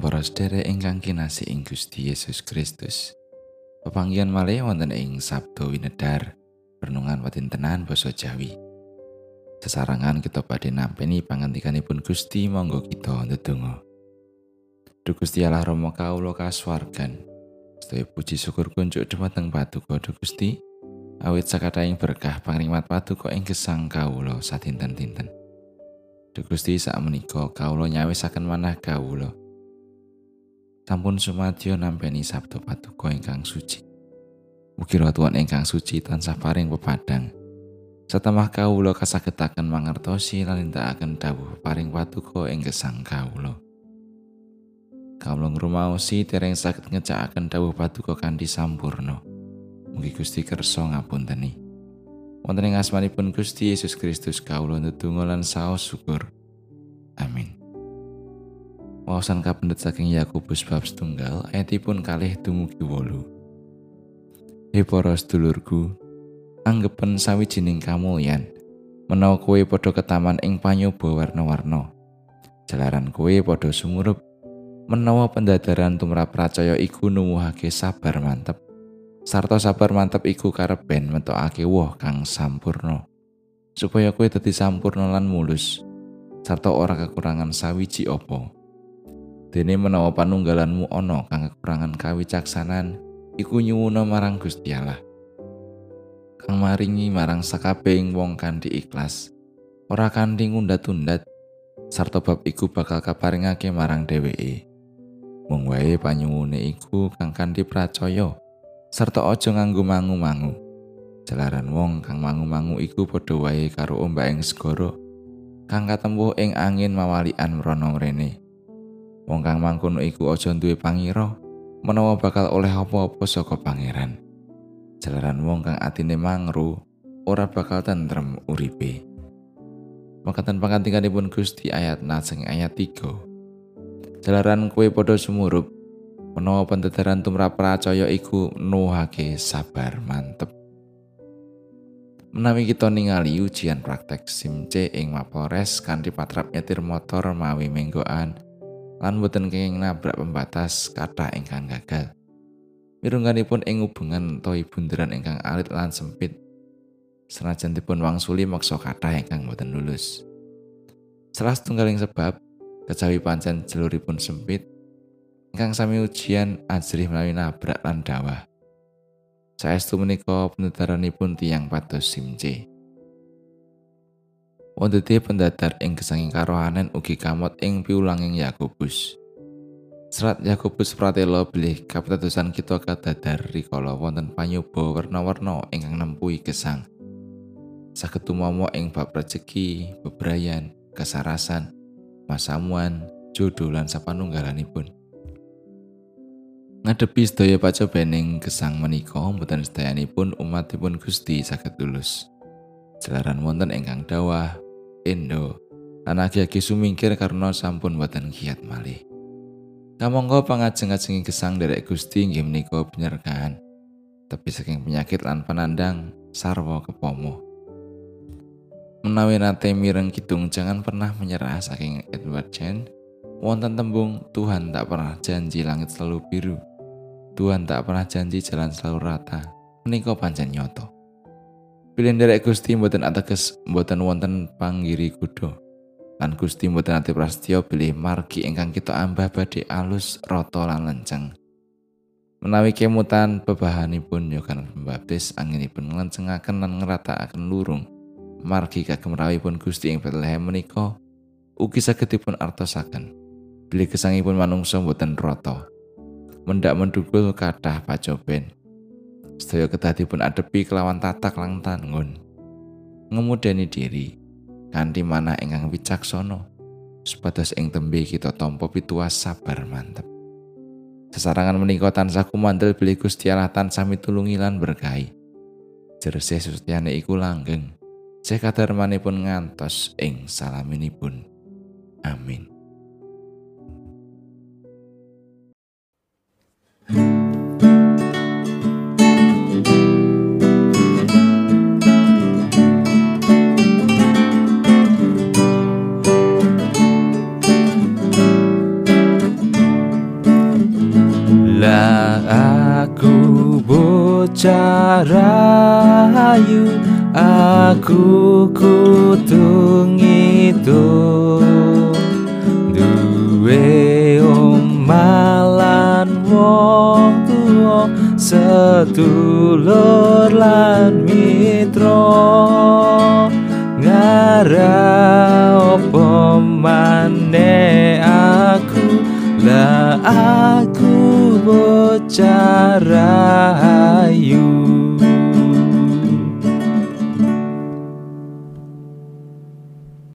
Para sedherek ingkang kinasih ing Gusti Yesus Kristus. Pepanggihan malih wonten ing Sabdo Winedar, renungan patintenan basa Jawi. Sesarangan kita badhe nampeni pangandikanipun Gusti monggo kita ndedonga. Duh Gusti Allah Rama kawula kasuwargan. Sedaya puji syukur kunjuk dhumateng Paduka Duh Gusti. Awit sakataing berkah pangrimat Paduka ing gesang kawula sadinten-dinten. Duh Gusti sak menika kawula nyawisaken manah kawula sampun sumadyo nampeni sabdo paduka ingkang suci. Mugi Tuhan ingkang suci tansah paring pepadang. Setemah kawula kasagetaken mangertosi lan nindakaken dawuh paring paduka ing gesang kawula. Kawula ngrumaosi tereng saged ngejakaken dawuh paduka kanthi sampurno. Mugi Gusti kersa ngapunteni. Wonten ing asmanipun Gusti Yesus Kristus kawula ndedonga lan saos syukur. Amin. Wawasan kapendet saking Yakobus bab setunggal ayatipun kalih dumugi wolu. He para sedulurku, anggepen sawijining kamulyan menawa kowe padha ketaman ing panyoba warna-warna. Jalaran kowe padha sumurup menawa pendadaran tumrap percaya iku nuwuhake sabar mantep. Sarta sabar mantep iku kareben metokake woh kang sampurno. Supaya kowe dadi sampurno lan mulus sarta ora kekurangan sawiji opo. Dene menawa panunggalanmu ana kang kekurangan kawicaksanan, iku nyuwuna marang Gusti Allah. Kang maringi marang sakabehing wong kanthi ikhlas, ora kanthi ngundat-undat, sarta bab iku bakal kaparingake marang dheweke. Mung wae panyuwune iku kang kanthi pracaya, sarta aja nganggo mangu-mangu. Jalaran wong kang mangu-mangu iku padha wae karo ombak ing segara kang katempuh ing angin mawalian mrono rene. Wong kang mangkono iku aja duwe pangira menawa bakal oleh apa-apa saka pangeran. Jalaran wong kang atine mangru ora bakal tentrem uripe. Makatan pangantikanipun Gusti ayat naseng ayat 3. Jalaran kue padha sumurup menawa pendedaran tumrap percaya iku nuhake sabar mantep. Menawi kita ningali ujian praktek SIM C ing Mapores kanthi patrap nyetir motor mawi menggoan lan boten kenging nabrak pembatas kata ingkang gagal. Mirungganipun ing hubungan toy bunderan ingkang alit lan sempit. Senajan dipun wangsuli maksa kata ingkang boten lulus. Salah setunggaling sebab kecawi pancen jaluripun sempit ingkang sami ujian ajrih melalui nabrak lan dawah. Saestu menika penedaranipun tiang pados simce. Wondete pendadar ing gesanging karohanen ugi kamot ing piulanging Yakobus. Serat Yakobus pratela bilih kapitadosan kita kadadar rikala wonten panyoba warna-warna ingkang nempuhi gesang. Saged tumomo ing bab rejeki, bebrayan, kesarasan, masamuan, jodoh lan sapanunggalanipun. Ngadepi sedaya pacobening gesang menika mboten sedayanipun umatipun Gusti saged lulus. Jalaran wonten ingkang dawah Endo lan agi-agi sumingkir karena sampun boten kiat malih. Kamangka pangajeng-ajengi gesang derek Gusti inggih menika penyergaan. Tapi saking penyakit lan penandang sarwa kepomo. Menawi nate mireng kidung jangan pernah menyerah saking Edward Chen. Wonten tembung Tuhan tak pernah janji langit selalu biru. Tuhan tak pernah janji jalan selalu rata. Menika pancen nyoto. Pilih derek Gusti mboten ateges mboten wonten panggiri kuda. Lan Gusti mboten ati prasetyo pilih margi ingkang kita ambah badhe alus rata lan lenceng. Menawi kemutan bebahanipun Yohanes Pembaptis anginipun nglencengaken lan ngeratakaken lurung. Margi kagem rawipun Gusti ing Bethlehem menika ugi sagedipun artosaken. Bilih gesangipun manungsa mboten rata. Mendak mendukul kathah pacoben. Sedaya kedah dipun adepi kelawan tatak lang tangun. Ngemudeni diri kanthi manah ingkang wicaksana supados ing tembe kita tampa pituas sabar mantep. Sesarangan menika tansah kumandel bilih Gusti Allah tansah mitulungi lan berkahi. Jerseh sustiane iku langgeng. Seh kadarmanipun ngantos ing salaminipun. Amin. Rayu Aku kutung itu. Duwe omalan wong tuwa Sedulur lan mitra. Ngara opo aku? Lah aku bocah rahayu.